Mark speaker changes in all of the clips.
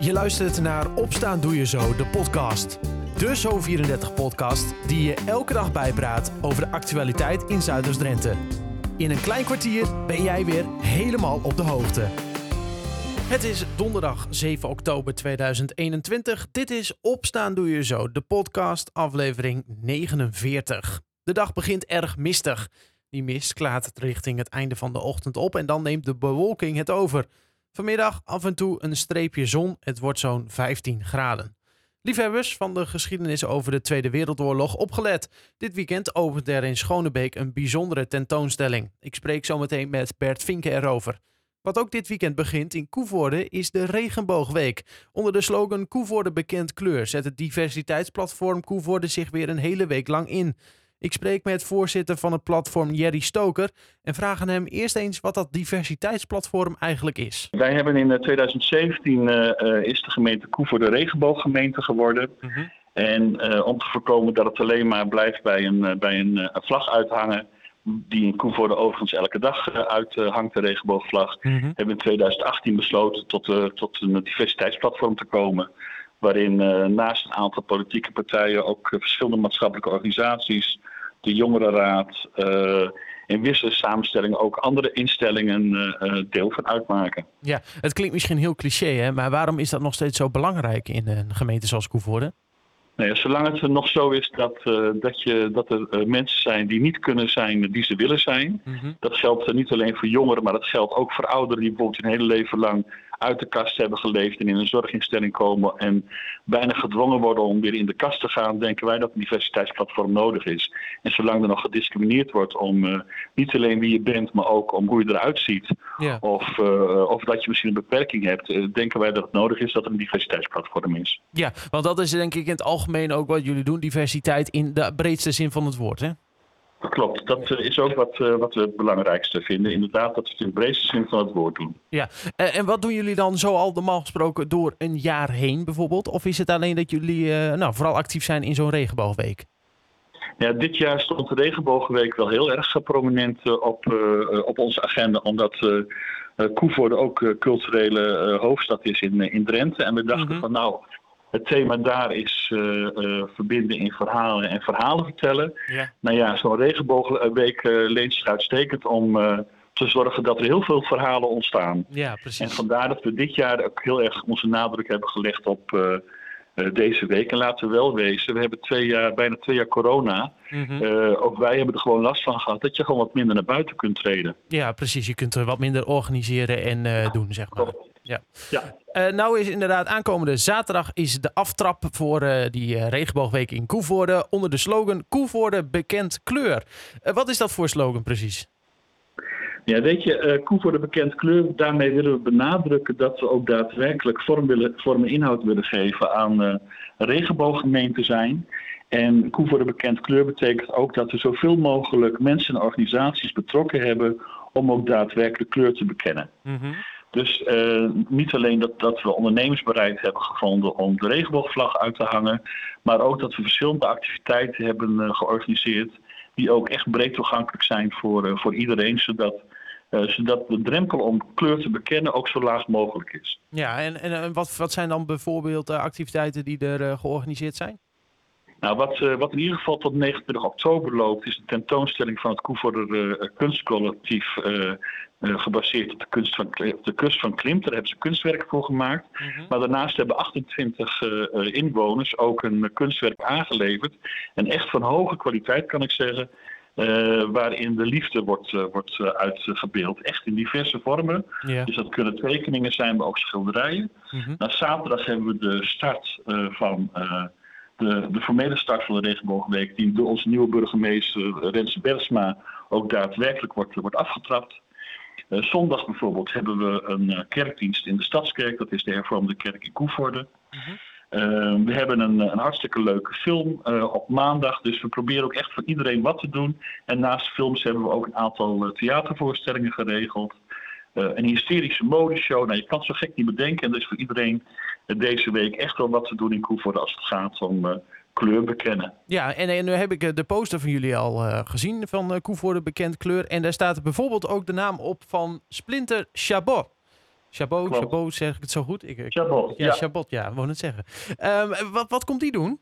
Speaker 1: Je luistert naar Opstaan Doe Je Zo, de podcast. De Zo34-podcast die je elke dag bijpraat over de actualiteit in Zuiders-Drenthe. In een klein kwartier ben jij weer helemaal op de hoogte. Het is donderdag 7 oktober 2021. Dit is Opstaan Doe Je Zo, de podcast aflevering 49. De dag begint erg mistig. Die mist klaart richting het einde van de ochtend op en dan neemt de bewolking het over. Vanmiddag af en toe een streepje zon. Het wordt zo'n 15 graden. Liefhebbers van de geschiedenis over de Tweede Wereldoorlog opgelet. Dit weekend opent er in Schonebeek een bijzondere tentoonstelling. Ik spreek zometeen met Bert Vinken erover. Wat ook dit weekend begint in Koevoorde is de Regenboogweek. Onder de slogan Koevoorde bekend kleur zet het diversiteitsplatform Koevoorde zich weer een hele week lang in. Ik spreek met voorzitter van het platform Jerry Stoker en vraag aan hem eerst eens wat dat diversiteitsplatform eigenlijk is.
Speaker 2: Wij hebben in 2017 uh, uh, is de gemeente Koevoorde de regenbooggemeente geworden.
Speaker 1: Mhm.
Speaker 2: En uh, om te voorkomen dat het alleen maar blijft bij een, bij een, vlag uithangen, die in Koevoorde overigens elke dag uithangt, de regenboogvlag,
Speaker 1: Mhm.
Speaker 2: hebben we in 2018 besloten tot, uh, tot een diversiteitsplatform te komen. Waarin uh, naast een aantal politieke partijen ook uh, verschillende maatschappelijke organisaties, de Jongerenraad, uh, in wissele samenstellingen ook andere instellingen deel van uitmaken.
Speaker 1: Ja, het klinkt misschien heel cliché, hè? maar waarom is dat nog steeds zo belangrijk in een gemeente zoals Koevoorde?
Speaker 2: Nee, zolang het nog zo is dat, uh, dat, je, dat er uh, mensen zijn die niet kunnen zijn die ze willen zijn.
Speaker 1: Mm -hmm.
Speaker 2: Dat geldt niet alleen voor jongeren, maar dat geldt ook voor ouderen die bijvoorbeeld hun hele leven lang uit de kast hebben geleefd en in een zorginstelling komen en bijna gedwongen worden om weer in de kast te gaan, denken wij dat een diversiteitsplatform nodig is. En zolang er nog gediscrimineerd wordt om niet alleen wie je bent, maar ook om hoe je eruit ziet,
Speaker 1: ja.
Speaker 2: of, of dat je misschien een beperking hebt, denken wij dat het nodig is dat er een diversiteitsplatform is.
Speaker 1: Ja, want dat is denk ik in het algemeen ook wat jullie doen, diversiteit in de breedste zin van het woord, hè?
Speaker 2: Klopt, dat is ook wat, uh, wat we het belangrijkste vinden. Inderdaad, dat we het in de breedste zin van het woord doen.
Speaker 1: Ja, en, en wat doen jullie dan zo al normaal gesproken door een jaar heen bijvoorbeeld? Of is het alleen dat jullie uh, nou, vooral actief zijn in zo'n regenboogweek?
Speaker 2: Ja, dit jaar stond de regenboogweek wel heel erg prominent uh, op, op onze agenda. Omdat Koevoorde ook culturele hoofdstad is in, in Drenthe. En we dachten
Speaker 1: Mhm.
Speaker 2: mm -hmm. van nou, het thema daar is uh, uh, verbinden in verhalen en verhalen vertellen.
Speaker 1: Ja.
Speaker 2: Nou ja, zo'n regenboogweek uh, leent zich uitstekend om te zorgen dat er heel veel verhalen ontstaan.
Speaker 1: Ja, precies.
Speaker 2: En vandaar dat we dit jaar ook heel erg onze nadruk hebben gelegd op deze week. En laten we wel wezen, we hebben twee jaar, bijna twee jaar corona.
Speaker 1: Mm -hmm.
Speaker 2: ook wij hebben er gewoon last van gehad dat je gewoon wat minder naar buiten kunt treden.
Speaker 1: Ja, precies. Je kunt er wat minder organiseren en doen, zeg maar. Ja.
Speaker 2: ja.
Speaker 1: Uh, nou is inderdaad aankomende zaterdag is de aftrap voor uh, die uh, regenboogweek in Koevoorde onder de slogan Koevoorde bekend kleur. wat is dat voor slogan precies?
Speaker 2: Ja, weet je, Koevoorde bekend kleur, daarmee willen we benadrukken dat we ook daadwerkelijk vorm, willen, vorm en inhoud willen geven aan regenbooggemeenten zijn. En Koevoorde bekend kleur betekent ook dat we zoveel mogelijk mensen en organisaties betrokken hebben om ook daadwerkelijk kleur te bekennen.
Speaker 1: Mm -hmm.
Speaker 2: Dus uh, niet alleen dat, dat we ondernemersbereid hebben gevonden om de regenboogvlag uit te hangen, maar ook dat we verschillende activiteiten hebben uh, georganiseerd die ook echt breed toegankelijk zijn voor, uh, voor iedereen, zodat, zodat de drempel om kleur te bekennen ook zo laag mogelijk is.
Speaker 1: Ja, en, en wat, wat zijn dan bijvoorbeeld activiteiten die er georganiseerd zijn?
Speaker 2: Nou, wat, wat in ieder geval tot 29 oktober loopt, is de tentoonstelling van het Koevoorder uh, kunstcollectief. Uh, gebaseerd op de, kunst van, op de kust van Klimt. Daar hebben ze kunstwerk voor gemaakt.
Speaker 1: Mm -hmm.
Speaker 2: Maar daarnaast hebben 28 inwoners ook een kunstwerk aangeleverd. En echt van hoge kwaliteit kan ik zeggen. waarin de liefde wordt, wordt uitgebeeld. Echt in diverse vormen. Dus dat kunnen tekeningen zijn, maar ook schilderijen.
Speaker 1: Mm -hmm.
Speaker 2: Na zaterdag hebben we de start van de, de formele start van de regenboogweek, die door onze nieuwe burgemeester Renze Bersma ook daadwerkelijk wordt, wordt afgetrapt. Uh, zondag bijvoorbeeld hebben we een uh, kerkdienst in de Stadskerk, dat is de hervormde kerk in Koevoorde.
Speaker 1: -hmm.
Speaker 2: uh, we hebben een, een, hartstikke leuke film op maandag, dus we proberen ook echt voor iedereen wat te doen. En naast films hebben we ook een aantal theatervoorstellingen geregeld. een hysterische modeshow, nou je kan het zo gek niet bedenken. En er is voor iedereen deze week echt wel wat te doen in Koevoorde als het gaat om kleur bekennen.
Speaker 1: Ja, en, en nu heb ik de poster van jullie al uh, gezien van uh, Koevoorde bekend kleur. En daar staat bijvoorbeeld ook de naam op van Splinter Chabot. Chabot,
Speaker 2: Klopt.
Speaker 1: Chabot, zeg ik het zo goed? Ik, ik-
Speaker 2: Chabot,
Speaker 1: ja,
Speaker 2: ja.
Speaker 1: Chabot, ja, wou het zeggen. Ehm, wat, wat komt die doen?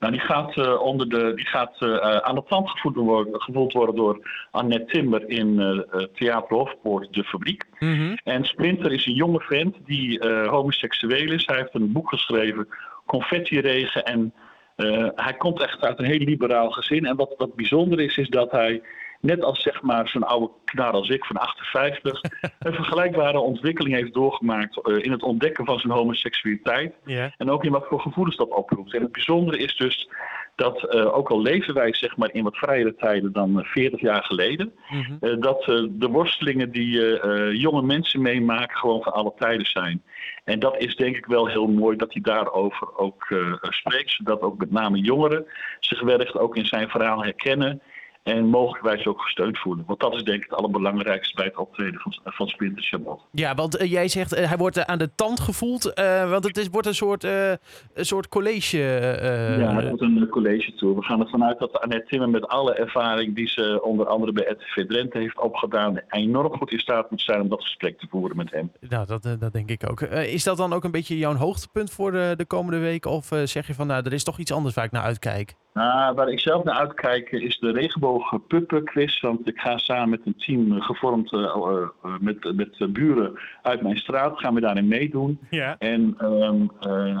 Speaker 2: Nou, die gaat, eh, onder de, die gaat eh, aan de tand gevoed worden, gevoeld worden door Annette Timmer in eh, eh, Theater Hofpoort De Fabriek.
Speaker 1: Mhm.
Speaker 2: En Splinter is een jonge vent die eh, homoseksueel is. Hij heeft een boek geschreven, Confetti-regen. En eh, hij komt echt uit een heel liberaal gezin. En wat, wat bijzonder is, is dat hij, net als zeg maar zo'n oude knar als ik van 58, een vergelijkbare ontwikkeling heeft doorgemaakt eh, in het ontdekken van zijn homoseksualiteit. En ook in wat voor gevoelens dat oproept. En het bijzondere is dus dat, eh, ook al leven wij zeg maar, in wat vrijere tijden dan eh, 40 jaar geleden,
Speaker 1: Mhm.
Speaker 2: eh, dat eh, de worstelingen die eh, eh, jonge mensen meemaken gewoon van alle tijden zijn. En dat is denk ik wel heel mooi dat hij daarover ook eh, spreekt, zodat ook met name jongeren zich wellicht ook in zijn verhaal herkennen. En mogelijkwijs ook gesteund voelen. Want dat is denk ik het allerbelangrijkste bij het optreden van, van Splinter Chabot.
Speaker 1: Ja, want eh, jij zegt eh, hij wordt eh, aan de tand gevoeld. want het is, wordt een soort, een soort college.
Speaker 2: Ja, het wordt een college tour. We gaan ervan uit dat Annette Timmer met alle ervaring die ze onder andere bij RTV Drenthe heeft opgedaan, enorm goed in staat moet zijn om dat gesprek te voeren met hem.
Speaker 1: Nou, dat, dat denk ik ook. Is dat dan ook een beetje jouw hoogtepunt voor de, de komende week? Of zeg je van, nou, er is toch iets anders waar ik naar uitkijk?
Speaker 2: Nou, waar ik zelf naar uitkijk is de regenboog puppen quiz. Want ik ga samen met een team eh, gevormd eh, eh, met, met buren uit mijn straat, gaan we daarin meedoen.
Speaker 1: Ja.
Speaker 2: En ehm, eh,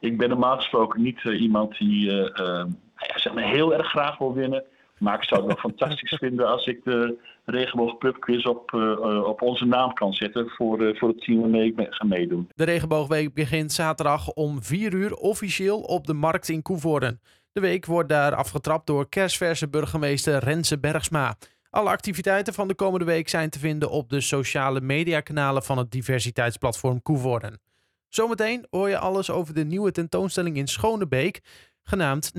Speaker 2: ik ben normaal gesproken niet iemand die eh, ehm, ja, zeg maar heel erg graag wil winnen. Maar ik zou het wel fantastisch vinden als ik de regenboog pub quiz op, op onze naam kan zetten voor, eh, voor het team waarmee ik mee- ga meedoen.
Speaker 1: De Regenboogweek begint zaterdag om 4 uur officieel op de markt in Koevoorden. De week wordt daar afgetrapt door kerstverse burgemeester Renze Bergsma. Alle activiteiten van de komende week zijn te vinden op de sociale mediakanalen van het diversiteitsplatform Koevoorden. Zometeen hoor je alles over de nieuwe tentoonstelling in Schonebeek, genaamd 1940-45,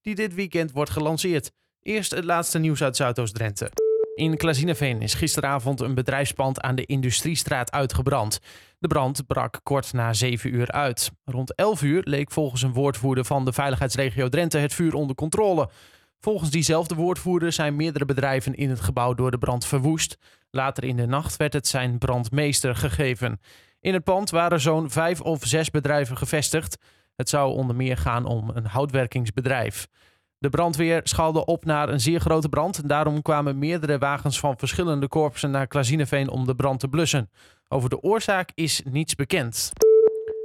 Speaker 1: die dit weekend wordt gelanceerd. Eerst het laatste nieuws uit Zuidoost-Drenthe. In Klazineveen is gisteravond een bedrijfspand aan de Industriestraat uitgebrand. De brand brak kort na 7 uur uit. Rond 11 uur leek volgens een woordvoerder van de veiligheidsregio Drenthe het vuur onder controle. Volgens diezelfde woordvoerder zijn meerdere bedrijven in het gebouw door de brand verwoest. Later in de nacht werd het zijn brandmeester gegeven. In het pand waren zo'n vijf of zes bedrijven gevestigd. Het zou onder meer gaan om een houtwerkingsbedrijf. De brandweer schaalde op naar een zeer grote brand. En daarom kwamen meerdere wagens van verschillende korpsen naar Klazineveen om de brand te blussen. Over de oorzaak is niets bekend.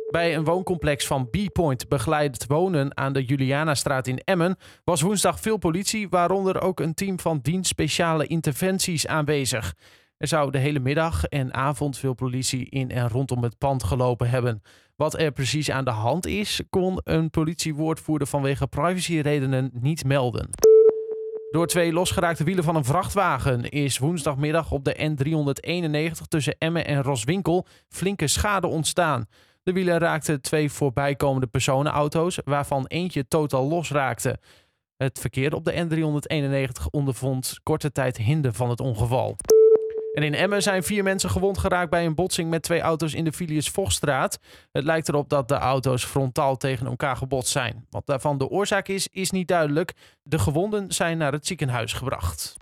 Speaker 1: Bij een wooncomplex van B-Point begeleid wonen aan de Julianastraat in Emmen was woensdag veel politie, waaronder ook een team van dienst speciale interventies aanwezig. Er zou de hele middag en avond veel politie in en rondom het pand gelopen hebben. Wat er precies aan de hand is, kon een politiewoordvoerder vanwege privacyredenen niet melden. Door twee losgeraakte wielen van een vrachtwagen is woensdagmiddag op de N391 tussen Emmen en Roswinkel flinke schade ontstaan. De wielen raakten twee voorbijkomende personenauto's, waarvan eentje totaal losraakte. Het verkeer op de N391 ondervond korte tijd hinder van het ongeval. En in Emmen zijn vier mensen gewond geraakt bij een botsing met twee auto's in de Filius Vochtstraat. Het lijkt erop dat de auto's frontaal tegen elkaar gebotst zijn. Wat daarvan de oorzaak is, is niet duidelijk. De gewonden zijn naar het ziekenhuis gebracht.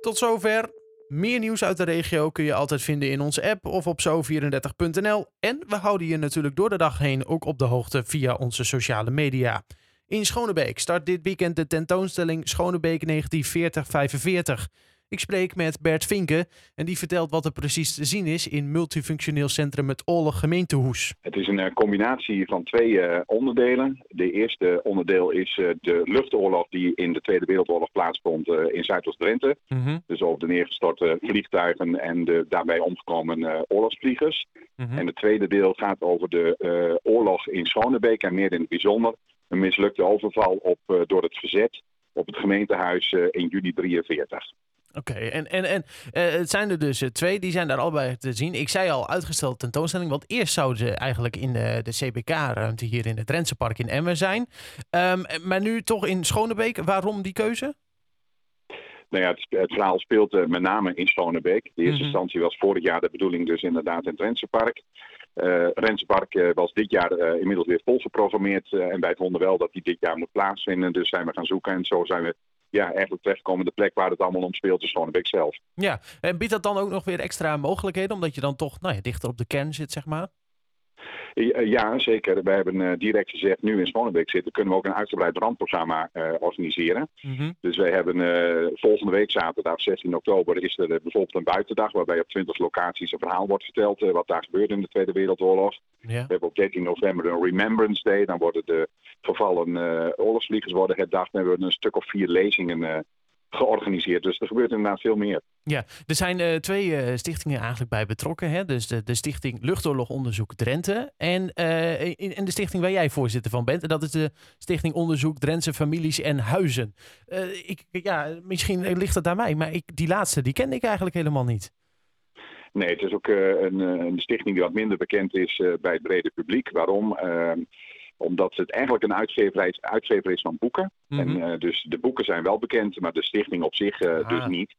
Speaker 1: Tot zover. Meer nieuws uit de regio kun je altijd vinden in onze app of op zo34.nl. En we houden je natuurlijk door de dag heen ook op de hoogte via onze sociale media. In Schonebeek start dit weekend de tentoonstelling Schonebeek 1940-45. Ik spreek met Bert Vinken en die vertelt wat er precies te zien is in multifunctioneel centrum Het Oorlog Gemeentehoes.
Speaker 3: Het is een eh, combinatie van twee eh, onderdelen. De eerste onderdeel is eh, de luchtoorlog die in de Tweede Wereldoorlog plaatsvond eh, in Zuidoost-Drenthe.
Speaker 1: Mhm,
Speaker 3: Dus over de neergestorte vliegtuigen en de daarbij omgekomen eh, oorlogsvliegers.
Speaker 1: mhm.
Speaker 3: En het tweede deel gaat over de eh, oorlog in Schonebeek en meer in het bijzonder een mislukte overval op, eh, door het verzet op het gemeentehuis eh, in juli 43.
Speaker 1: Oké, en, en, en eh, het zijn er dus eh, twee, die zijn daar allebei te zien. Ik zei al, uitgesteld tentoonstelling, want eerst zouden ze eigenlijk in de, de CBK-ruimte hier in het Drentse Park in Emmen zijn. Ehm, maar nu toch in Schonebeek, waarom die keuze?
Speaker 3: Nou ja, het, het verhaal speelt eh, met name in Schonebeek. De eerste
Speaker 1: Mhm.
Speaker 3: instantie was vorig jaar de bedoeling dus inderdaad in het Rensenpark. Eh Rensenpark eh, was dit jaar eh, inmiddels weer volgeprogrammeerd. eh, en wij vonden wel dat die dit jaar moet plaatsvinden. Dus zijn we gaan zoeken en zo zijn we ja, eigenlijk terechtkomen de plek waar het allemaal om speelt, is Schonebeek zelf.
Speaker 1: Ja, en biedt dat dan ook nog weer extra mogelijkheden, omdat je dan toch nou ja, dichter op de kern zit, zeg maar?
Speaker 3: Ja, zeker. We hebben uh, direct gezegd, nu in Schonebeek zitten, kunnen we ook een uitgebreid brandprogramma uh, organiseren. Mm -hmm. Dus wij hebben uh, volgende week zaterdag, 16 oktober, is er bijvoorbeeld een buitendag waarbij op 20 locaties een verhaal wordt verteld wat daar gebeurde in de Tweede Wereldoorlog. Ja. We hebben op 13 november een Remembrance Day, dan worden de gevallen oorlogsvliegers worden herdacht. Dan hebben we een stuk of vier lezingen georganiseerd. Dus er gebeurt inderdaad veel meer.
Speaker 1: Ja, er zijn uh, twee uh, stichtingen eigenlijk bij betrokken. Hè? Dus de, de Stichting Luchtoorlogonderzoek Drenthe en, uh, in, en de stichting waar jij voorzitter van bent. En dat is de Stichting Onderzoek Drentse Families en Huizen. ik, ja, misschien ligt het aan mij, maar ik, die laatste die kende ik eigenlijk helemaal niet.
Speaker 3: Nee, het is ook een, een, stichting die wat minder bekend is bij het brede publiek. Waarom? Omdat het eigenlijk een uitgever is, uitgever is van boeken. En uh, dus de boeken zijn wel bekend, maar de stichting op zich uh, dus niet.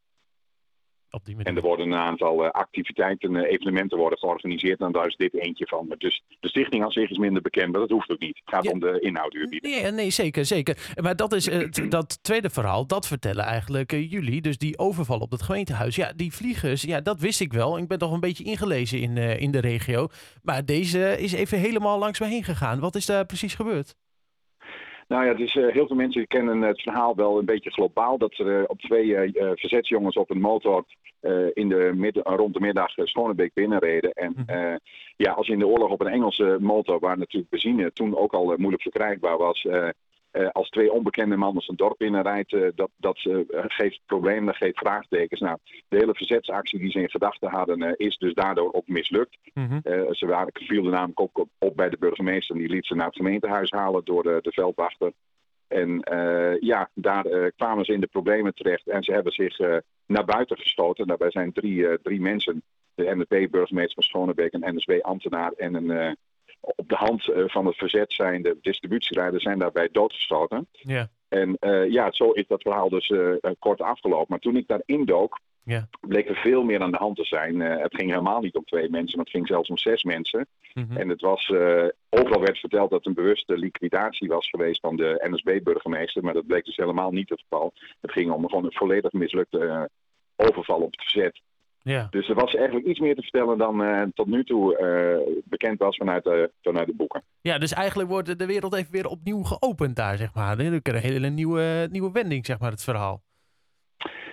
Speaker 3: Op die en er worden een aantal uh, activiteiten, evenementen worden georganiseerd. En daar is dit eentje van. Dus de stichting aan zich is minder bekend, maar dat hoeft ook niet. Het gaat om de inhoud die
Speaker 1: Nee, nee, zeker, zeker. Maar dat is dat tweede verhaal, dat vertellen eigenlijk jullie. Dus die overval op het gemeentehuis. Ja, die vliegers, ja, dat wist ik wel. Ik ben toch een beetje ingelezen in, in de regio. Maar deze is even helemaal langs me heen gegaan. Wat is daar precies gebeurd?
Speaker 3: Nou ja, dus, uh, heel veel mensen kennen het verhaal wel een beetje globaal. Dat er uh, op twee uh, verzetsjongens op een motor in de midden, rond de middag Schonebeek binnenreden. En mhm. ja, als je in de oorlog op een Engelse motor, waar natuurlijk benzine toen ook al moeilijk verkrijgbaar was, uh, als twee onbekende mannen een dorp binnenrijdt, uh, dat, dat uh, geeft problemen, dat geeft vraagtekens. Nou, de hele verzetsactie die ze in gedachten hadden, is dus daardoor ook mislukt. Mm -hmm. ze waren, viel namelijk ook op, op, bij de burgemeester, die liet ze naar het gemeentehuis halen door de, de veldwachter. En ja, daar kwamen ze in de problemen terecht en ze hebben zich naar buiten gestoten. Daarbij zijn drie, drie mensen, de NSB-burgemeester van Schonebeek, een NSB-ambtenaar en een op de hand eh, van het verzet zijn de distributieleiders zijn daarbij doodgestoten. Ja. En uh, ja, zo is dat verhaal dus uh, kort afgelopen. Maar toen ik daar indook, ja. bleek er veel meer aan de hand te zijn. Uh, het ging helemaal niet om twee mensen, maar het ging zelfs om zes mensen. Mm -hmm. En het was, overal werd verteld dat een bewuste liquidatie was geweest van de NSB-burgemeester. Maar dat bleek dus helemaal niet het geval. Het ging om gewoon een volledig mislukte overval op het verzet. Ja. Dus er was eigenlijk iets meer te vertellen dan uh, tot nu toe uh, bekend was vanuit, uh, vanuit de boeken.
Speaker 1: Ja, dus eigenlijk wordt de wereld even weer opnieuw geopend daar, zeg maar. Er een hele nieuwe, nieuwe wending, zeg maar, het verhaal.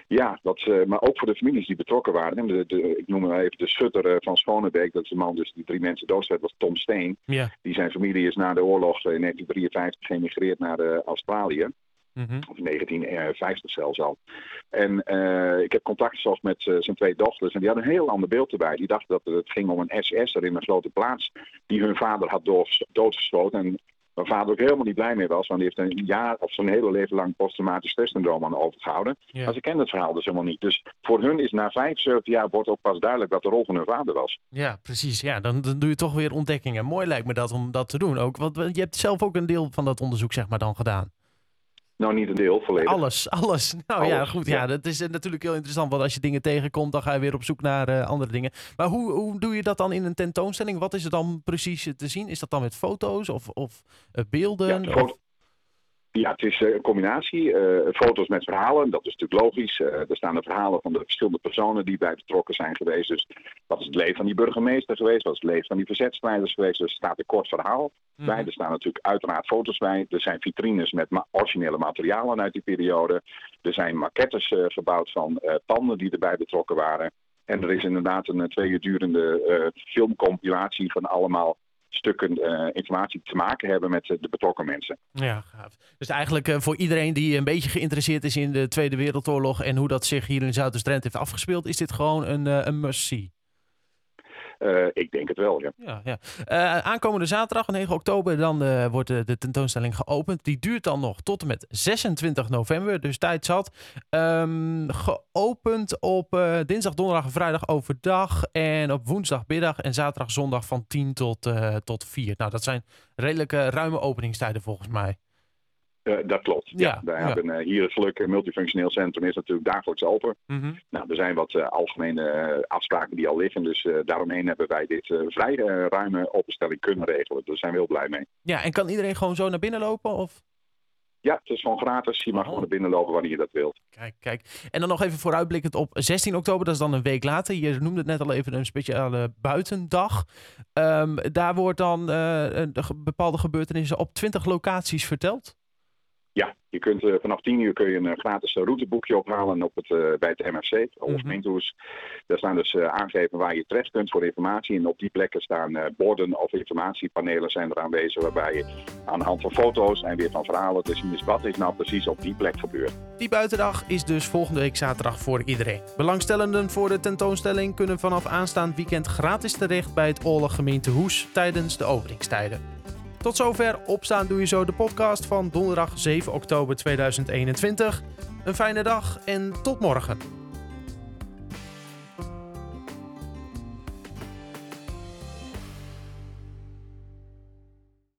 Speaker 3: Ja, dat, maar ook voor de families die betrokken waren. De, de, ik noem maar even de schutter van Schonebeek. Dat is de man dus die drie mensen doodstwerd, was Tom Steen. Ja. Die zijn familie is na de oorlog in 1953 geëmigreerd naar Australië. Mm Of 1950 zelfs al. En uh, ik heb contact gezocht met uh, zijn twee dochters. En die hadden een heel ander beeld erbij. Die dachten dat het ging om een SS'er in een grote plaats. Die hun vader had doodgeschoten. En mijn vader ook helemaal niet blij mee was. Want die heeft een jaar of zijn hele leven lang posttraumatisch stresssyndroom aan overgehouden. Ja. Maar ze kennen het verhaal dus helemaal niet. Dus voor hun is na 75 jaar wordt ook pas duidelijk wat de rol van hun vader was.
Speaker 1: Ja, precies. Ja, dan, dan doe je toch weer ontdekkingen. Mooi lijkt me dat om dat te doen ook. Want je hebt zelf ook een deel van dat onderzoek zeg maar dan gedaan.
Speaker 3: Nou, niet een deel, volledig.
Speaker 1: Alles, alles. Nou ja, goed. Ja. dat is eh, natuurlijk heel interessant. Want als je dingen tegenkomt, dan ga je weer op zoek naar uh, andere dingen. Maar hoe, hoe doe je dat dan in een tentoonstelling? Wat is er dan precies te zien? Is dat dan met foto's of, of uh, beelden?
Speaker 3: Ja, of... Ja, het is een combinatie. Uh, foto's met verhalen, dat is natuurlijk logisch. Uh, er staan de verhalen van de verschillende personen die bij betrokken zijn geweest. Dus wat is het leven van die burgemeester geweest? Wat is het leven van die verzetstrijders geweest? Dus er staat een kort verhaal mm. bij. Er staan natuurlijk uiteraard foto's bij. Er zijn vitrines met ma originele materialen uit die periode. Er zijn maquettes gebouwd van panden die erbij betrokken waren. En er is inderdaad een twee uur durende filmcompilatie van allemaal stukken uh, informatie te maken hebben met de betrokken mensen.
Speaker 1: Ja, gaaf. Dus eigenlijk uh, voor iedereen die een beetje geïnteresseerd is in de Tweede Wereldoorlog en hoe dat zich hier in Zuidoost-Drenthe heeft afgespeeld, is dit gewoon een, een must-see.
Speaker 3: Uh, ik denk het wel, ja.
Speaker 1: ja, ja. Uh, aankomende zaterdag, 9 oktober, dan uh, wordt de, tentoonstelling geopend. Die duurt dan nog tot en met 26 november, dus tijd zat. Um, geopend op dinsdag, donderdag en vrijdag overdag. En op woensdag, middag en zaterdag, zondag van 10 tot, tot 4. Nou, dat zijn redelijke ruime openingstijden volgens mij.
Speaker 3: Uh, dat klopt. Ja, ja. hebben uh, hier het geluk, multifunctioneel centrum is natuurlijk dagelijks open. Mm -hmm. Nou, er zijn wat uh, algemene afspraken die al liggen. Dus daaromheen hebben wij dit vrij ruime openstelling kunnen regelen. Daar zijn we heel blij mee.
Speaker 1: Ja, en kan iedereen gewoon zo naar binnen lopen? Of?
Speaker 3: Ja, het is gewoon gratis. Je mag
Speaker 1: Oh.
Speaker 3: gewoon naar binnen lopen wanneer je dat wilt.
Speaker 1: Kijk, kijk. En dan nog even vooruitblikkend op 16 oktober, dat is dan een week later. Je noemde het net al even een speciale buitendag. Ehm, daar wordt dan eh, de ge- bepaalde gebeurtenissen op 20 locaties verteld.
Speaker 3: Ja, je kunt eh, vanaf 10 uur kun je een eh, gratis eh, routeboekje ophalen op het, bij het het
Speaker 1: Mhm.
Speaker 3: gemeentehuis. Daar staan dus eh, aangegeven waar je terecht kunt voor informatie. En op die plekken staan borden of informatiepanelen zijn er aanwezig. Waarbij je aan de hand van foto's en weer van verhalen te zien is wat is nou precies op die plek gebeurd.
Speaker 1: Die buitendag is dus volgende week zaterdag voor iedereen. Belangstellenden voor de tentoonstelling kunnen vanaf aanstaand weekend gratis terecht bij het Gemeente Hoes tijdens de openingstijden. Tot zover Opstaan Doe Je Zo, de podcast van donderdag 7 oktober 2021. Een fijne dag en tot morgen.